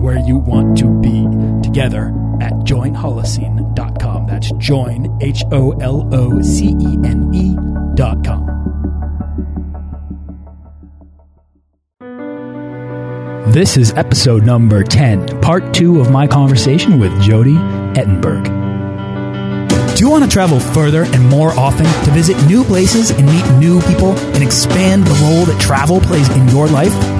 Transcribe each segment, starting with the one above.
where you want to be together at joinholocene.com. That's join, H O L O C E N E.com. This is episode number 10, part two of my conversation with Jody Ettenberg. Do you want to travel further and more often to visit new places and meet new people and expand the role that travel plays in your life?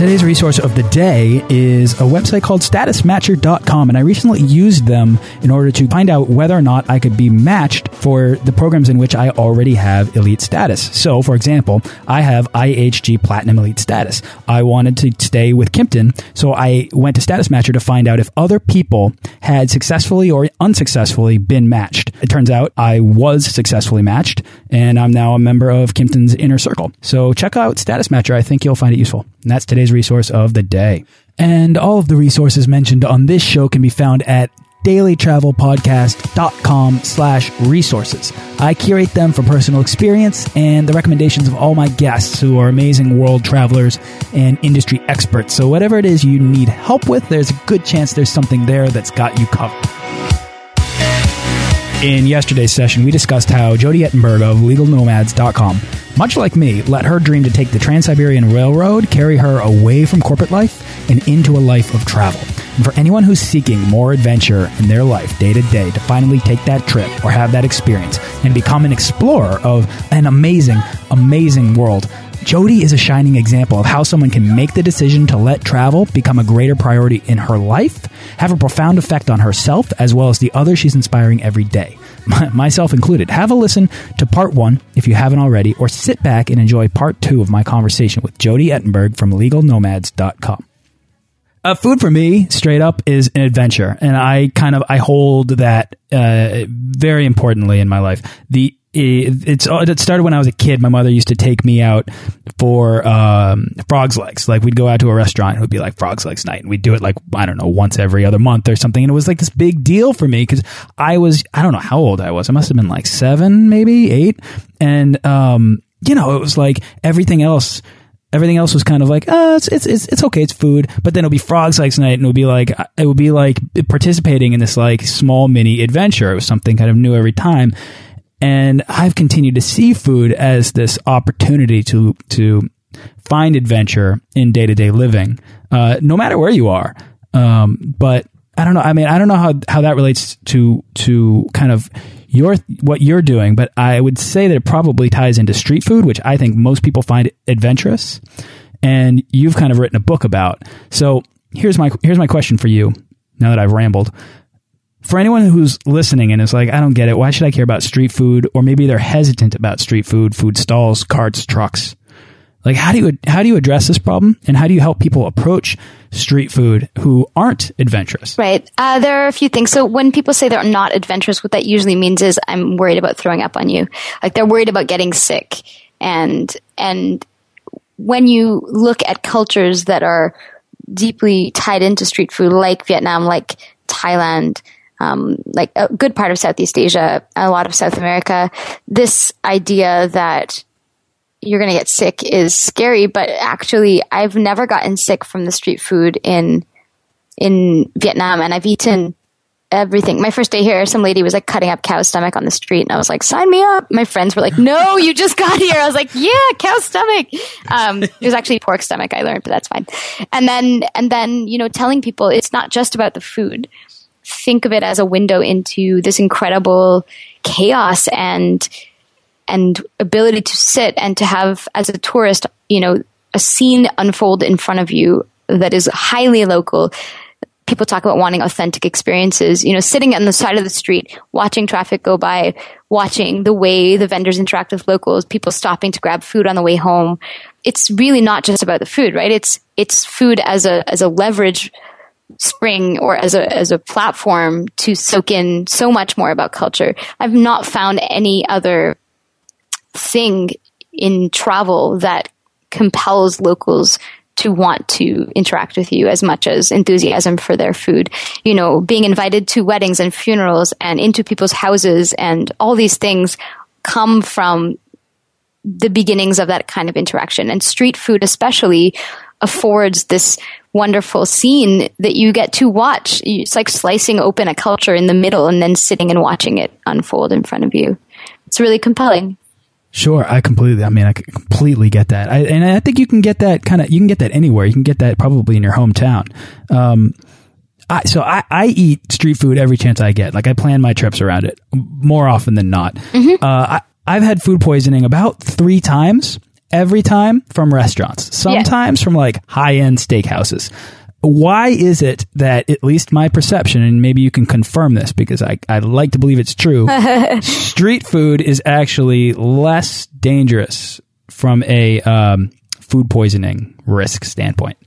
Today's resource of the day is a website called statusmatcher.com, and I recently used them in order to find out whether or not I could be matched for the programs in which I already have elite status. So, for example, I have IHG Platinum Elite status. I wanted to stay with Kimpton, so I went to Status Matcher to find out if other people had successfully or unsuccessfully been matched. It turns out I was successfully matched, and I'm now a member of Kimpton's inner circle. So check out Status Matcher. I think you'll find it useful. And that's today's resource of the day. And all of the resources mentioned on this show can be found at dailytravelpodcast.com slash resources. I curate them from personal experience and the recommendations of all my guests who are amazing world travelers and industry experts. So whatever it is you need help with, there's a good chance there's something there that's got you covered. In yesterday's session, we discussed how Jody Ettenberg of LegalNomads.com, much like me, let her dream to take the Trans Siberian Railroad carry her away from corporate life and into a life of travel. And for anyone who's seeking more adventure in their life day to day to finally take that trip or have that experience and become an explorer of an amazing, amazing world, Jody is a shining example of how someone can make the decision to let travel become a greater priority in her life, have a profound effect on herself as well as the others she's inspiring every day, myself included. Have a listen to part one if you haven't already, or sit back and enjoy part two of my conversation with Jody Ettenberg from LegalNomads.com. Uh, food for me, straight up, is an adventure, and I kind of I hold that uh, very importantly in my life. The it's it started when I was a kid. My mother used to take me out for um, frogs legs. Like we'd go out to a restaurant, it would be like frogs legs night, and we'd do it like I don't know once every other month or something. And it was like this big deal for me because I was I don't know how old I was. I must have been like seven, maybe eight, and um, you know it was like everything else everything else was kind of like, uh, it's, it's, it's, it's okay. It's food. But then it'll be frogs legs night and it would be like, it would be like participating in this like small mini adventure. It was something kind of new every time. And I've continued to see food as this opportunity to, to find adventure in day to day living, uh, no matter where you are. Um, but I don't know. I mean, I don't know how, how that relates to, to kind of your, what you're doing, but I would say that it probably ties into street food, which I think most people find adventurous. And you've kind of written a book about. So here's my, here's my question for you now that I've rambled for anyone who's listening and is like, I don't get it. Why should I care about street food? Or maybe they're hesitant about street food, food stalls, carts, trucks. Like, how do you how do you address this problem, and how do you help people approach street food who aren't adventurous? Right. Uh, there are a few things. So when people say they're not adventurous, what that usually means is I'm worried about throwing up on you. Like they're worried about getting sick, and and when you look at cultures that are deeply tied into street food, like Vietnam, like Thailand, um, like a good part of Southeast Asia, a lot of South America, this idea that you're going to get sick is scary. But actually, I've never gotten sick from the street food in in Vietnam, and I've eaten everything. My first day here, some lady was like cutting up cow stomach on the street, and I was like, "Sign me up." My friends were like, "No, you just got here." I was like, "Yeah, cow stomach." Um, it was actually pork stomach. I learned, but that's fine. And then, and then, you know, telling people it's not just about the food think of it as a window into this incredible chaos and and ability to sit and to have as a tourist, you know, a scene unfold in front of you that is highly local. people talk about wanting authentic experiences. You know, sitting on the side of the street, watching traffic go by, watching the way the vendors interact with locals, people stopping to grab food on the way home. It's really not just about the food, right? It's it's food as a as a leverage spring or as a as a platform to soak in so much more about culture. I've not found any other thing in travel that compels locals to want to interact with you as much as enthusiasm for their food. You know, being invited to weddings and funerals and into people's houses and all these things come from the beginnings of that kind of interaction. And street food especially affords this wonderful scene that you get to watch. It's like slicing open a culture in the middle and then sitting and watching it unfold in front of you. It's really compelling. Sure, I completely. I mean, I completely get that, I, and I think you can get that kind of. You can get that anywhere. You can get that probably in your hometown. Um, I, so I, I eat street food every chance I get. Like I plan my trips around it more often than not. Mm -hmm. uh, I, I've had food poisoning about three times. Every time from restaurants. Sometimes yeah. from like high end steakhouses why is it that at least my perception, and maybe you can confirm this because I, I like to believe it's true, street food is actually less dangerous from a um, food poisoning risk standpoint?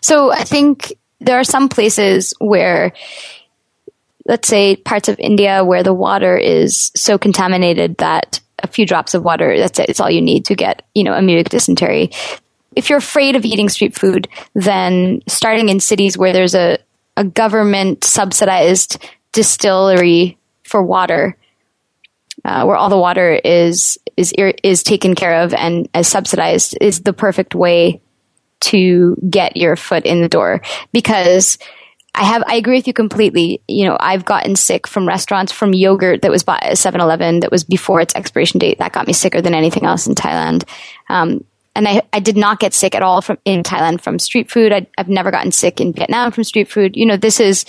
So I think there are some places where, let's say parts of India where the water is so contaminated that a few drops of water, that's it, it's all you need to get, you know, amoebic dysentery if you're afraid of eating street food, then starting in cities where there's a, a government subsidized distillery for water, uh, where all the water is is is taken care of and as subsidized, is the perfect way to get your foot in the door because. I have, I agree with you completely. You know, I've gotten sick from restaurants, from yogurt that was bought at 7-Eleven that was before its expiration date. That got me sicker than anything else in Thailand. Um, and I, I did not get sick at all from in Thailand from street food. I, I've never gotten sick in Vietnam from street food. You know, this is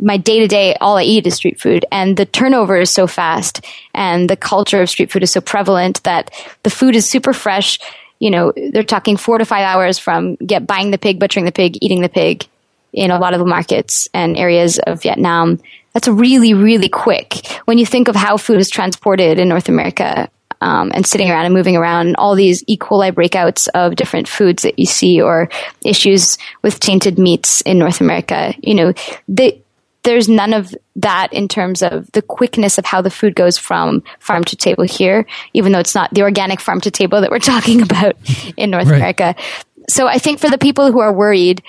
my day to day, all I eat is street food. And the turnover is so fast and the culture of street food is so prevalent that the food is super fresh. You know, they're talking four to five hours from get buying the pig, butchering the pig, eating the pig in a lot of the markets and areas of Vietnam. That's really, really quick. When you think of how food is transported in North America, um, and sitting around and moving around, all these E. coli breakouts of different foods that you see, or issues with tainted meats in North America. You know, they, there's none of that in terms of the quickness of how the food goes from farm to table here, even though it's not the organic farm to table that we're talking about in North right. America. So I think for the people who are worried,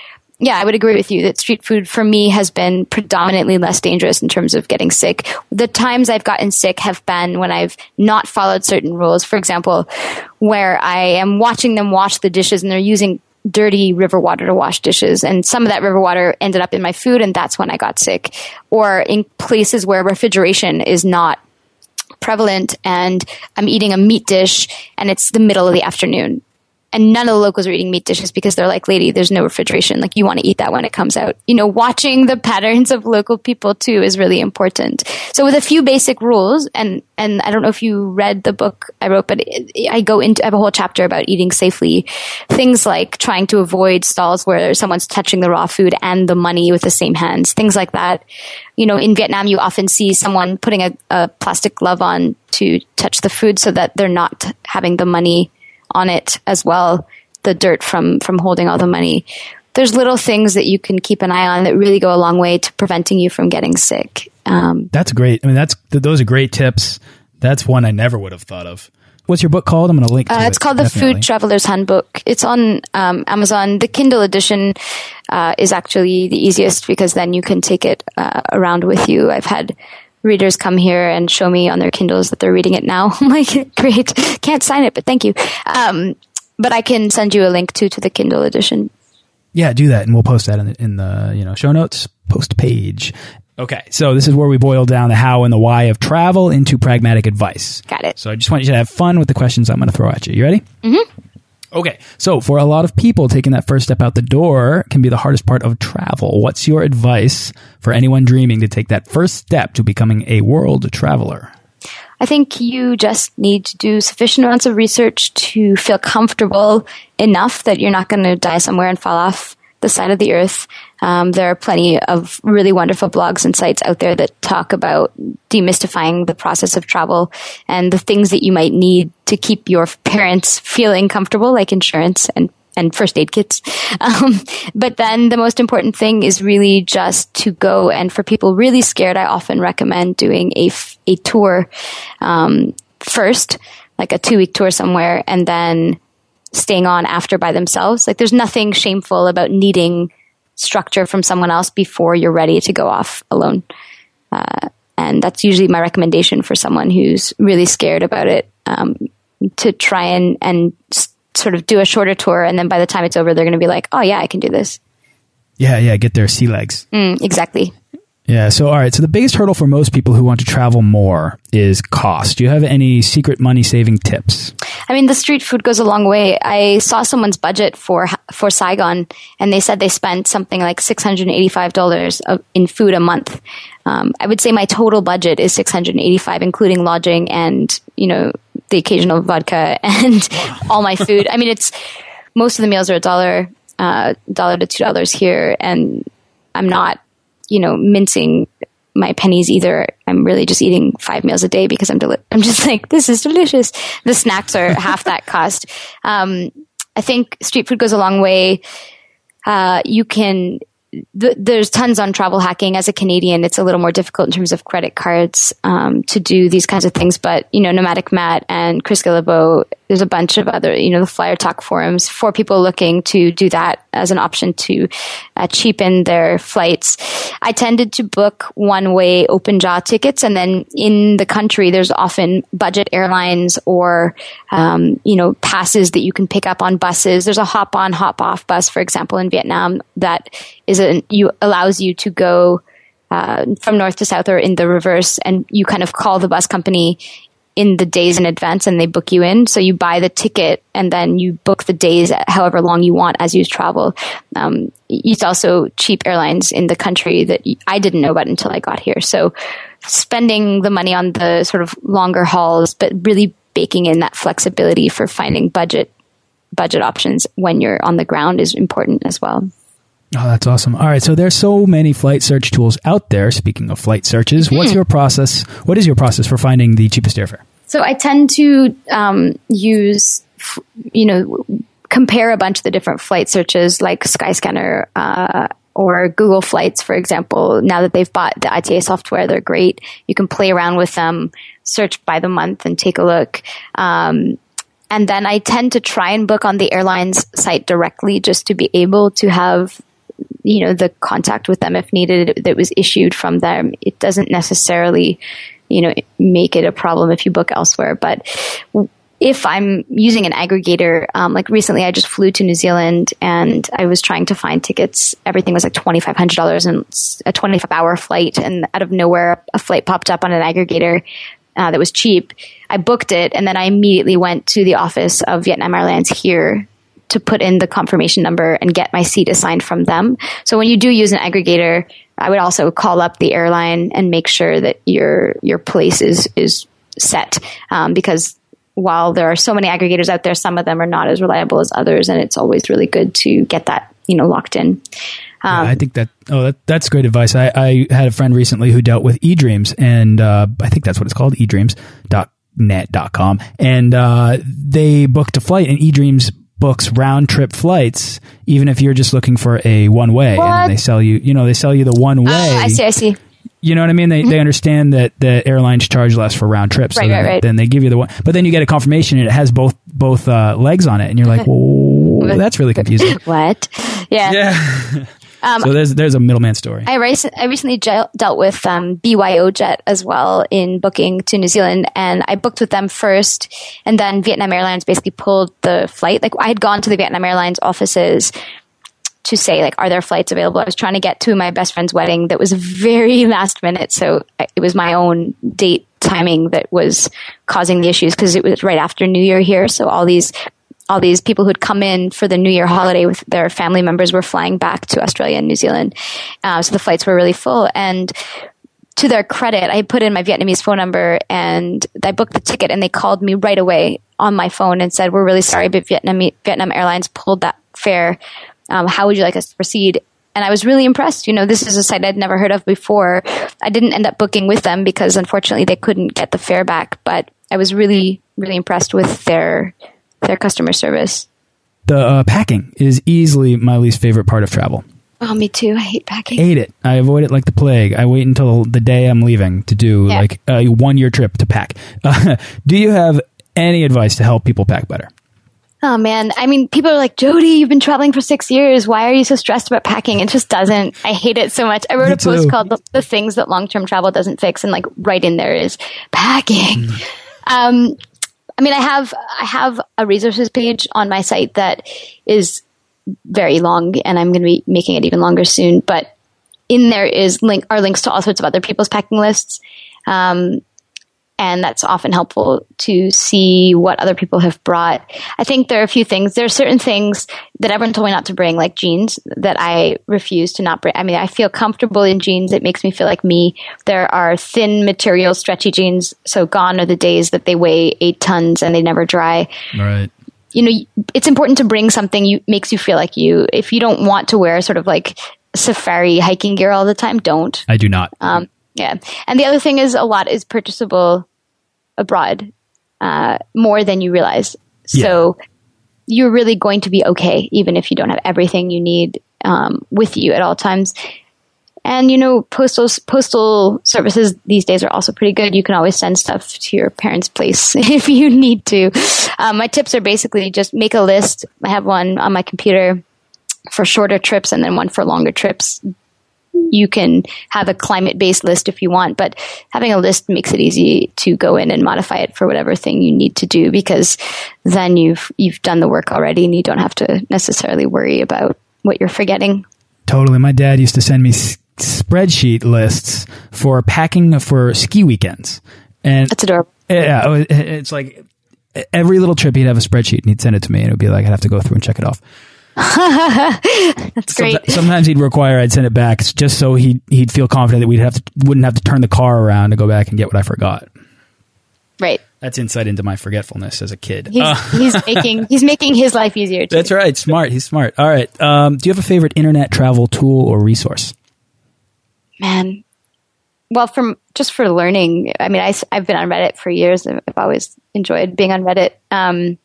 yeah, I would agree with you that street food for me has been predominantly less dangerous in terms of getting sick. The times I've gotten sick have been when I've not followed certain rules. For example, where I am watching them wash the dishes and they're using dirty river water to wash dishes and some of that river water ended up in my food and that's when I got sick. Or in places where refrigeration is not prevalent and I'm eating a meat dish and it's the middle of the afternoon and none of the locals are eating meat dishes because they're like, lady, there's no refrigeration. Like you want to eat that when it comes out. You know, watching the patterns of local people too is really important. So with a few basic rules, and, and I don't know if you read the book I wrote, but I go into, I have a whole chapter about eating safely. Things like trying to avoid stalls where someone's touching the raw food and the money with the same hands. Things like that. You know, in Vietnam, you often see someone putting a, a plastic glove on to touch the food so that they're not having the money on it as well, the dirt from, from holding all the money. There's little things that you can keep an eye on that really go a long way to preventing you from getting sick. Um, that's great. I mean, that's those are great tips. That's one I never would have thought of. What's your book called? I'm going to link. To uh, it's it, called definitely. The Food Traveler's Handbook. It's on um, Amazon. The Kindle edition uh, is actually the easiest because then you can take it uh, around with you. I've had readers come here and show me on their Kindles that they're reading it now. I'm like, great, can't sign it, but thank you. Um, but I can send you a link to to the Kindle edition. Yeah, do that, and we'll post that in the, in the you know show notes post page. Okay, so this is where we boil down the how and the why of travel into pragmatic advice. Got it. So I just want you to have fun with the questions I'm going to throw at you. You ready? Mm-hmm. Okay, so for a lot of people, taking that first step out the door can be the hardest part of travel. What's your advice for anyone dreaming to take that first step to becoming a world traveler? I think you just need to do sufficient amounts of research to feel comfortable enough that you're not going to die somewhere and fall off the side of the earth. Um, there are plenty of really wonderful blogs and sites out there that talk about demystifying the process of travel and the things that you might need to keep your parents feeling comfortable, like insurance and and first aid kits. Um, but then the most important thing is really just to go. And for people really scared, I often recommend doing a, a tour um, first, like a two week tour somewhere, and then staying on after by themselves. Like there's nothing shameful about needing structure from someone else before you're ready to go off alone. Uh, and that's usually my recommendation for someone who's really scared about it um, to try and and sort of do a shorter tour, and then by the time it's over, they're going to be like, "Oh yeah, I can do this." Yeah, yeah, get their sea legs. Mm, exactly. Yeah. So, all right. So, the biggest hurdle for most people who want to travel more is cost. Do you have any secret money saving tips? I mean, the street food goes a long way. I saw someone's budget for for Saigon, and they said they spent something like six hundred eighty five dollars in food a month. Um, I would say my total budget is six hundred eighty five, including lodging and you know the occasional vodka and all my food. I mean, it's most of the meals are a dollar, uh, dollar to two dollars here, and I'm not you know, mincing my pennies either. I'm really just eating five meals a day because I'm deli- I'm just like this is delicious. The snacks are half that cost. Um, I think street food goes a long way. Uh, you can th- there's tons on travel hacking. As a Canadian, it's a little more difficult in terms of credit cards um, to do these kinds of things. But you know, Nomadic Matt and Chris Guillebeau, there's a bunch of other, you know, the Flyer Talk forums for people looking to do that as an option to uh, cheapen their flights. I tended to book one way open jaw tickets, and then in the country, there's often budget airlines or um, you know passes that you can pick up on buses. There's a hop on, hop off bus, for example, in Vietnam that is a you allows you to go uh, from north to south or in the reverse, and you kind of call the bus company in the days in advance and they book you in. So you buy the ticket and then you book the days however long you want as you travel. Um, it's also cheap airlines in the country that I didn't know about until I got here. So spending the money on the sort of longer hauls, but really baking in that flexibility for finding budget budget options when you're on the ground is important as well. Oh, that's awesome. All right. So there's so many flight search tools out there. Speaking of flight searches, what's hmm. your process? What is your process for finding the cheapest airfare? So I tend to um, use, you know, compare a bunch of the different flight searches like Skyscanner uh, or Google Flights, for example. Now that they've bought the ITA software, they're great. You can play around with them, search by the month, and take a look. Um, and then I tend to try and book on the airline's site directly just to be able to have you know the contact with them if needed that was issued from them it doesn't necessarily you know make it a problem if you book elsewhere but if I'm using an aggregator, um, like recently I just flew to New Zealand and I was trying to find tickets. Everything was like $2,500 and a 25 hour flight. And out of nowhere, a flight popped up on an aggregator uh, that was cheap. I booked it and then I immediately went to the office of Vietnam Airlines here to put in the confirmation number and get my seat assigned from them. So when you do use an aggregator, I would also call up the airline and make sure that your your place is is set um, because while there are so many aggregators out there, some of them are not as reliable as others, and it's always really good to get that you know locked in. Um, yeah, I think that oh that, that's great advice. I, I had a friend recently who dealt with eDreams, and uh, I think that's what it's called, eDreams.net.com, and uh, they booked a flight, and eDreams books round trip flights, even if you're just looking for a one way, and they sell you, you know, they sell you the one way. Uh, I see, I see. You know what I mean? They, mm -hmm. they understand that the airlines charge less for round trips. Right, so right, right. Then they give you the one, but then you get a confirmation and it has both both uh, legs on it, and you're like, "Whoa, that's really confusing." what? Yeah. Yeah. Um, so there's there's a middleman story. I, rec- I recently dealt with um, BYO Jet as well in booking to New Zealand, and I booked with them first, and then Vietnam Airlines basically pulled the flight. Like I had gone to the Vietnam Airlines offices to say like are there flights available i was trying to get to my best friend's wedding that was very last minute so it was my own date timing that was causing the issues because it was right after new year here so all these all these people who'd come in for the New Year holiday with their family members were flying back to Australia and New Zealand. Uh, so the flights were really full. And to their credit, I put in my Vietnamese phone number and I booked the ticket and they called me right away on my phone and said, we're really sorry, but Vietnam, Vietnam Airlines pulled that fare. Um, how would you like us to proceed? and I was really impressed. You know, this is a site I'd never heard of before. I didn't end up booking with them because unfortunately they couldn't get the fare back, but I was really, really impressed with their their customer service. The uh, packing is easily my least favorite part of travel. Oh, me too. I hate packing. Hate it. I avoid it like the plague. I wait until the day I'm leaving to do Yeah. like a one year trip to pack. Uh, do you have any advice to help people pack better? Oh man, I mean, people are like, Jody, you've been traveling for six years. Why are you so stressed about packing? It just doesn't. I hate it so much. I wrote Me a post too. called the, "The Things That Long Term Travel Doesn't Fix," and like right in there is packing. Um, I mean, I have I have a resources page on my site that is very long, and I'm going to be making it even longer soon. But in there is link are links to all sorts of other people's packing lists. Um, and that's often helpful to see what other people have brought. I think there are a few things. There are certain things that everyone told me not to bring, like jeans, that I refuse to not bring. I mean, I feel comfortable in jeans. It makes me feel like me. There are thin material, stretchy jeans. So gone are the days that they weigh eight tons and they never dry Right. you know, it's important to bring something you makes you feel like you. If you don't want to wear sort of like safari hiking gear all the time, don't. I do not. Um, yeah. And the other thing is a lot is purchasable abroad, uh, more than you realize. So you're really going to be okay, even if you don't have everything you need, um, with you at all times. And you know, postal postal services these days are also pretty good. You can always send stuff to your parents' place if you need to. Um, my tips are basically just make a list. I have one on my computer for shorter trips, and then one for longer trips you can have a climate based list if you want, but having a list makes it easy to go in and modify it for whatever thing you need to do because then you've you've done the work already and you don't have to necessarily worry about what you're forgetting. Totally. My dad used to send me spreadsheet lists for packing for ski weekends. And That's adorable. yeah, it's like every little trip he'd have a spreadsheet and he'd send it to me and it would be like I'd have to go through and check it off. That's great. Someti- Sometimes he'd require I'd send it back just so he he'd feel confident that we'd have to wouldn't have to turn the car around to go back and get what I forgot. Right. That's insight into my forgetfulness as a kid. He's, Uh, he's making he's making his life easier too. that's right. Smart. He's smart. All right. Um, do you have a favorite internet travel tool or resource? man. Well, from just for learning, I mean, I, have been on Reddit for years. I've I've always enjoyed being on Reddit. Um,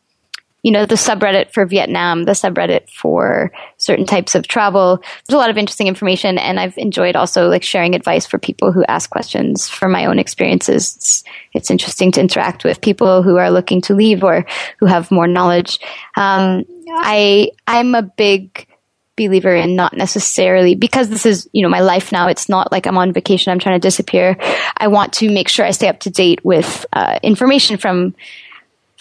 you know, the subreddit for Vietnam, the subreddit for certain types of travel. There's a lot of interesting information, and I've enjoyed also like sharing advice for people who ask questions from my own experiences. It's, it's interesting to interact with people who are looking to leave or who have more knowledge. Um, I I'm a big believer in not necessarily because this is you know my life now it's not like i'm on vacation i'm trying to disappear i want to make sure i stay up to date with uh, information from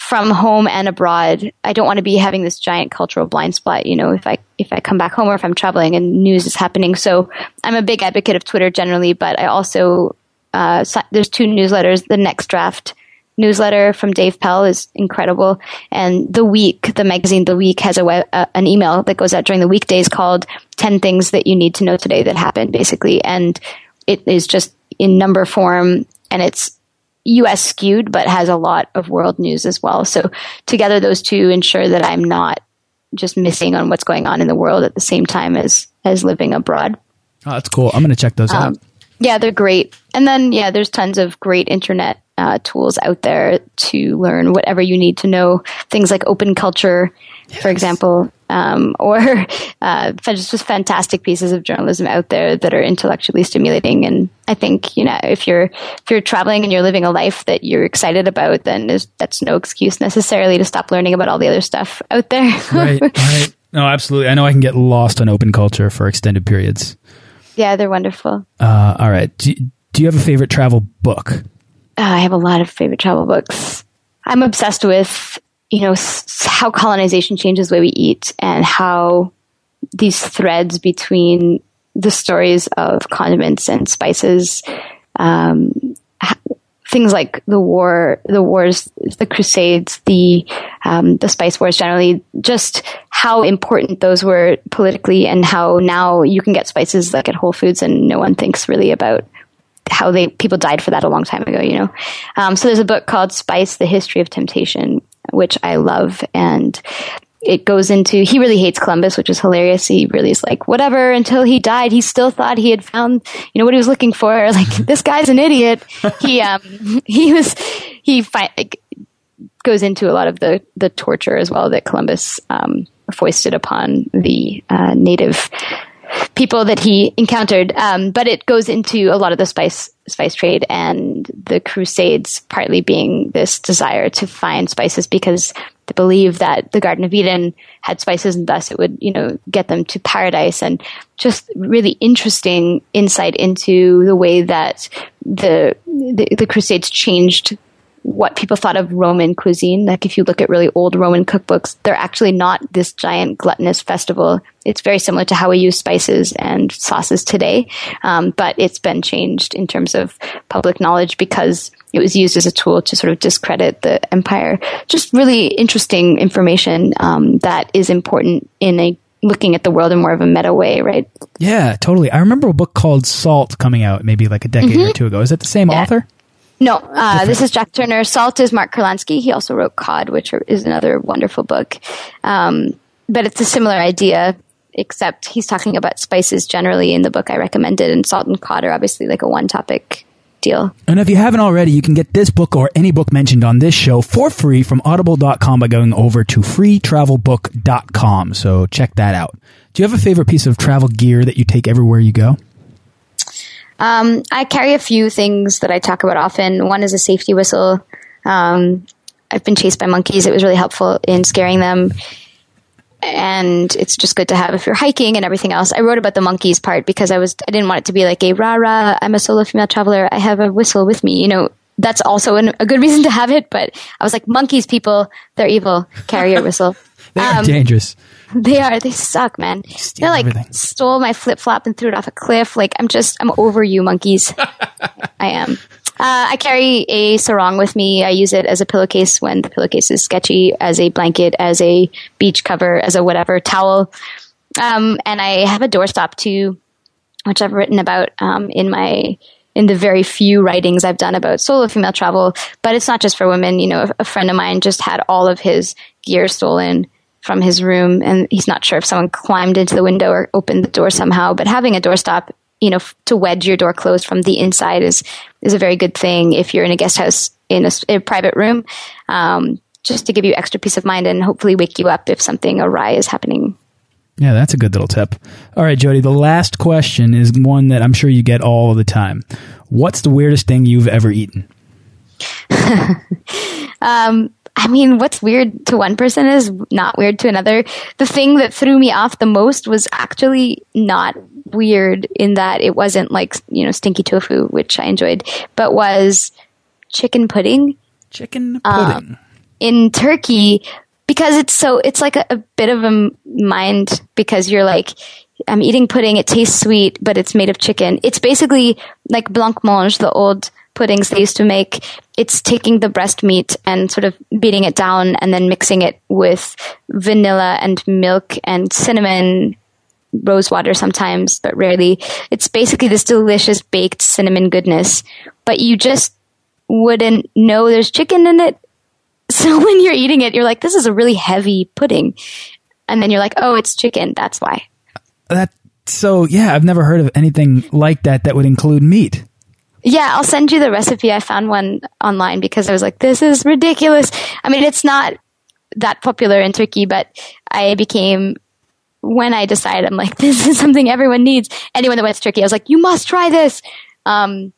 from home and abroad i don't want to be having this giant cultural blind spot you know if i if i come back home or if i'm traveling and news is happening so i'm a big advocate of twitter generally but i also uh, there's two newsletters the next draft newsletter from Dave Pell is incredible. And The Week, the magazine The Week, has a web, uh, an email that goes out during the weekdays called 10 Things That You Need to Know Today That Happened, basically. And it is just in number form and it's US skewed, but has a lot of world news as well. So together those two ensure that I'm not just missing on what's going on in the world at the same time as, as living abroad. Oh, that's cool. I'm going to check those out. Um, yeah, they're great. And then, yeah, there's tons of great internet uh, tools out there to learn whatever you need to know. Things like open culture, for example, um, or uh, just just fantastic pieces of journalism out there that are intellectually stimulating. And I think you know if you're if you're traveling and you're living a life that you're excited about, then that's no excuse necessarily to stop learning about all the other stuff out there. right, right. No, absolutely. I know I can get lost on open culture for extended periods. yeah, they're wonderful. Uh, all right. Do, do you have a favorite travel book? Uh, I have a lot of favorite travel books. I'm obsessed with, you know, s- how colonization changes the way we eat and how these threads between the stories of condiments and spices, um, ha- things like the war, the wars, the crusades, the, um, the spice wars generally, just how important those were politically and how now you can get spices like at Whole Foods and no one thinks really about how they people died for that a long time ago, you know. Um, so there's a book called Spice: The History of Temptation, which I love, and it goes into he really hates Columbus, which is hilarious. He really is like whatever until he died. He still thought he had found you know what he was looking for. Like this guy's an idiot. he um he was he fi- like, goes into a lot of the the torture as well that Columbus um, foisted upon the uh, native people that he encountered. Um, but it goes into a lot of the spice spice trade and the Crusades, partly being this desire to find spices because they believe that the Garden of Eden had spices and thus it would, you know, get them to paradise and just really interesting insight into the way that the, the, the Crusades changed what people thought of Roman cuisine. Like if you look at really old Roman cookbooks, they're actually not this giant gluttonous festival. It's very similar to how we use spices and sauces today, um, but it's been changed in terms of public knowledge because it was used as a tool to sort of discredit the empire. Just really interesting information um, that is important in a looking at the world in more of a meta way, right? Yeah, totally. I remember a book called Salt coming out maybe like a decade mm -hmm. or two ago. Is that the same yeah. author? No, uh, this is Jack Turner. Salt is Mark Kurlansky. He also wrote Cod, which is another wonderful book. Um, but it's a similar idea, except he's talking about spices generally in the book I recommended, and salt and cod are obviously like a one topic deal. And if you haven't already, you can get this book or any book mentioned on this show for free from audible.com by going over to freetravelbook.com. So check that out. Do you have a favorite piece of travel gear that you take everywhere you go? Um, I carry a few things that I talk about often. One is a safety whistle. Um, I've been chased by monkeys. It was really helpful in scaring them. And it's just good to have if you're hiking and everything else. I wrote about the monkeys part because I was, I didn't want it to be like a rah rah, I'm a solo female traveler. I have a whistle with me. You know, that's also an, a good reason to have it. But I was like, monkeys, people, they're evil. Carry your whistle. They're um, dangerous. They are. They suck, man. They like everything. stole my flip flop and threw it off a cliff. Like I'm just, I'm over you, monkeys. I am. Uh, I carry a sarong with me. I use it as a pillowcase when the pillowcase is sketchy, as a blanket, as a beach cover, as a whatever towel. Um, and I have a doorstop too, which I've written about um, in my in the very few writings I've done about solo female travel. But it's not just for women. You know, a friend of mine just had all of his gear stolen from his room and he's not sure if someone climbed into the window or opened the door somehow but having a doorstop you know f- to wedge your door closed from the inside is is a very good thing if you're in a guest house in a, in a private room um, just to give you extra peace of mind and hopefully wake you up if something awry is happening yeah, that's a good little tip. All right, Jody, the last question is one that I'm sure you get all the time. What's the weirdest thing you've ever eaten? um, I mean, what's weird to one person is not weird to another. The thing that threw me off the most was actually not weird in that it wasn't like, you know, stinky tofu, which I enjoyed, but was chicken pudding. Chicken pudding. Um, in Turkey, because it's so, it's like a, a bit of a mind because you're like, I'm eating pudding. It tastes sweet, but it's made of chicken. It's basically like blancmange, the old puddings they used to make, it's taking the breast meat and sort of beating it down and then mixing it with vanilla and milk and cinnamon, rose water sometimes, but rarely. It's basically this delicious baked cinnamon goodness, but you just wouldn't know there's chicken in it. So when you're eating it, you're like, this is a really heavy pudding. And then you're like, oh, it's chicken. That's why. That so yeah, I've never heard of anything like that that would include meat. Yeah, I'll send you the recipe. I found one online because I was like, this is ridiculous. I mean, it's not that popular in Turkey, but I became, when I decided, I'm like, this is something everyone needs. Anyone that went to Turkey, I was like, you must try this. Um,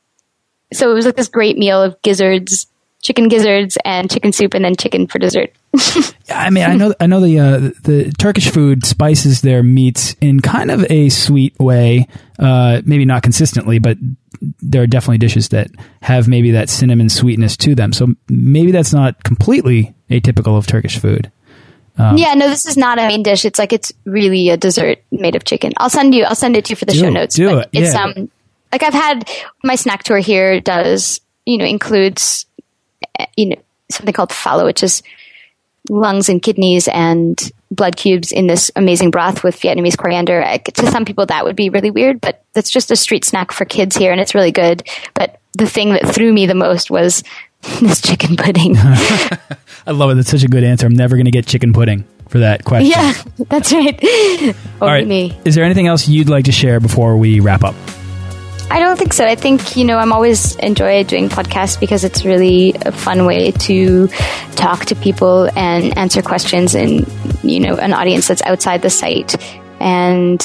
so it was like this great meal of gizzards, chicken gizzards and chicken soup and then chicken for dessert. Yeah, I mean, I know, I know the, uh, the Turkish food spices their meats in kind of a sweet way. Uh, maybe not consistently, but there are definitely dishes that have maybe that cinnamon sweetness to them. So maybe that's not completely atypical of Turkish food. Um, yeah, no, this is not a main dish. It's like it's really a dessert made of chicken. I'll send you. I'll send it to you for the show notes. Do it. It's yeah. um like I've had my snack tour here does you know includes you know something called phá lấu, which is lungs and kidneys and blood cubes in this amazing broth with Vietnamese coriander. To some people, that would be really weird, but that's just a street snack for kids here, and it's really good. But the thing that threw me the most was this chicken pudding. I love it. That's such a good answer. I'm never going to get chicken pudding for that question. Yeah, that's right. All right. me. Is there anything else you'd like to share before we wrap up? I don't think so. I think, you know, I'm always enjoy doing podcasts because it's really a fun way to talk to people and answer questions and, you know, an audience that's outside the site. And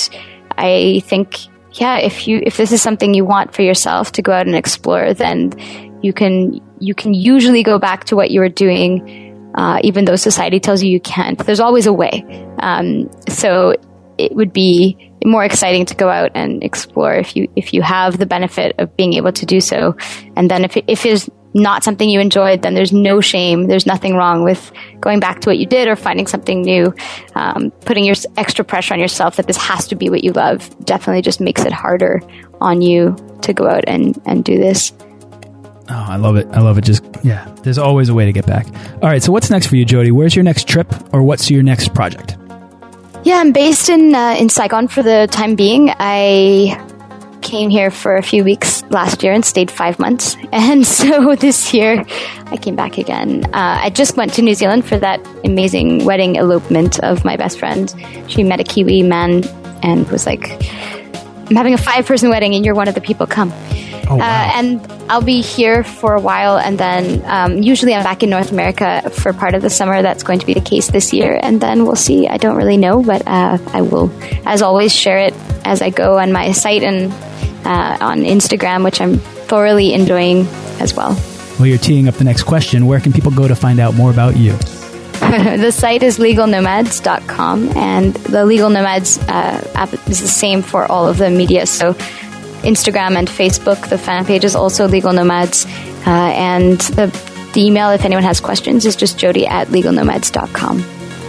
I think, yeah, if you, if this is something you want for yourself to go out and explore, then you can, you can usually go back to what you were doing, uh, even though society tells you you can't. There's always a way. Um, so it would be more exciting to go out and explore if you if you have the benefit of being able to do so. And then if it, if it's not something you enjoyed, then there's no shame. There's nothing wrong with going back to what you did or finding something new. Um, putting your extra pressure on yourself that this has to be what you love definitely just makes it harder on you to go out and and do this. Oh, I love it. I love it. Just, yeah, there's always a way to get back. All right, so what's next for you, Jody? Where's your next trip or what's your next project? Yeah, I'm based in uh, in Saigon for the time being. I came here for a few weeks last year and stayed five months, and so this year I came back again. Uh, I just went to New Zealand for that amazing wedding elopement of my best friend. She met a Kiwi man and was like, "I'm having a five person wedding, and you're one of the people. Come." Oh, wow. Uh, and I'll be here for a while, and then um, usually I'm back in North America for part of the summer. That's going to be the case this year, and then we'll see. I don't really know, but uh, I will, as always, share it as I go on my site and uh, on Instagram, which I'm thoroughly enjoying as well. Well, you're teeing up the next question. Where can people go to find out more about you? the site is legalnomads.com, and the Legal Nomads uh, app is the same for all of the media. So Instagram and Facebook. The fan page is also Legal Nomads. Uh, and the, the email, if anyone has questions, is just jody at legalnomads.com.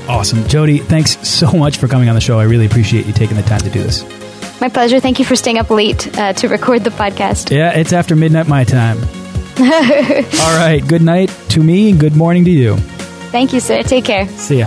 Awesome. Jody, thanks so much for coming on the show. I really appreciate you taking the time to do this. My pleasure. Thank you for staying up late uh, to record the podcast. Yeah, it's after midnight my time. All right. Good night to me and good morning to you. Thank you, sir. Take care. See ya.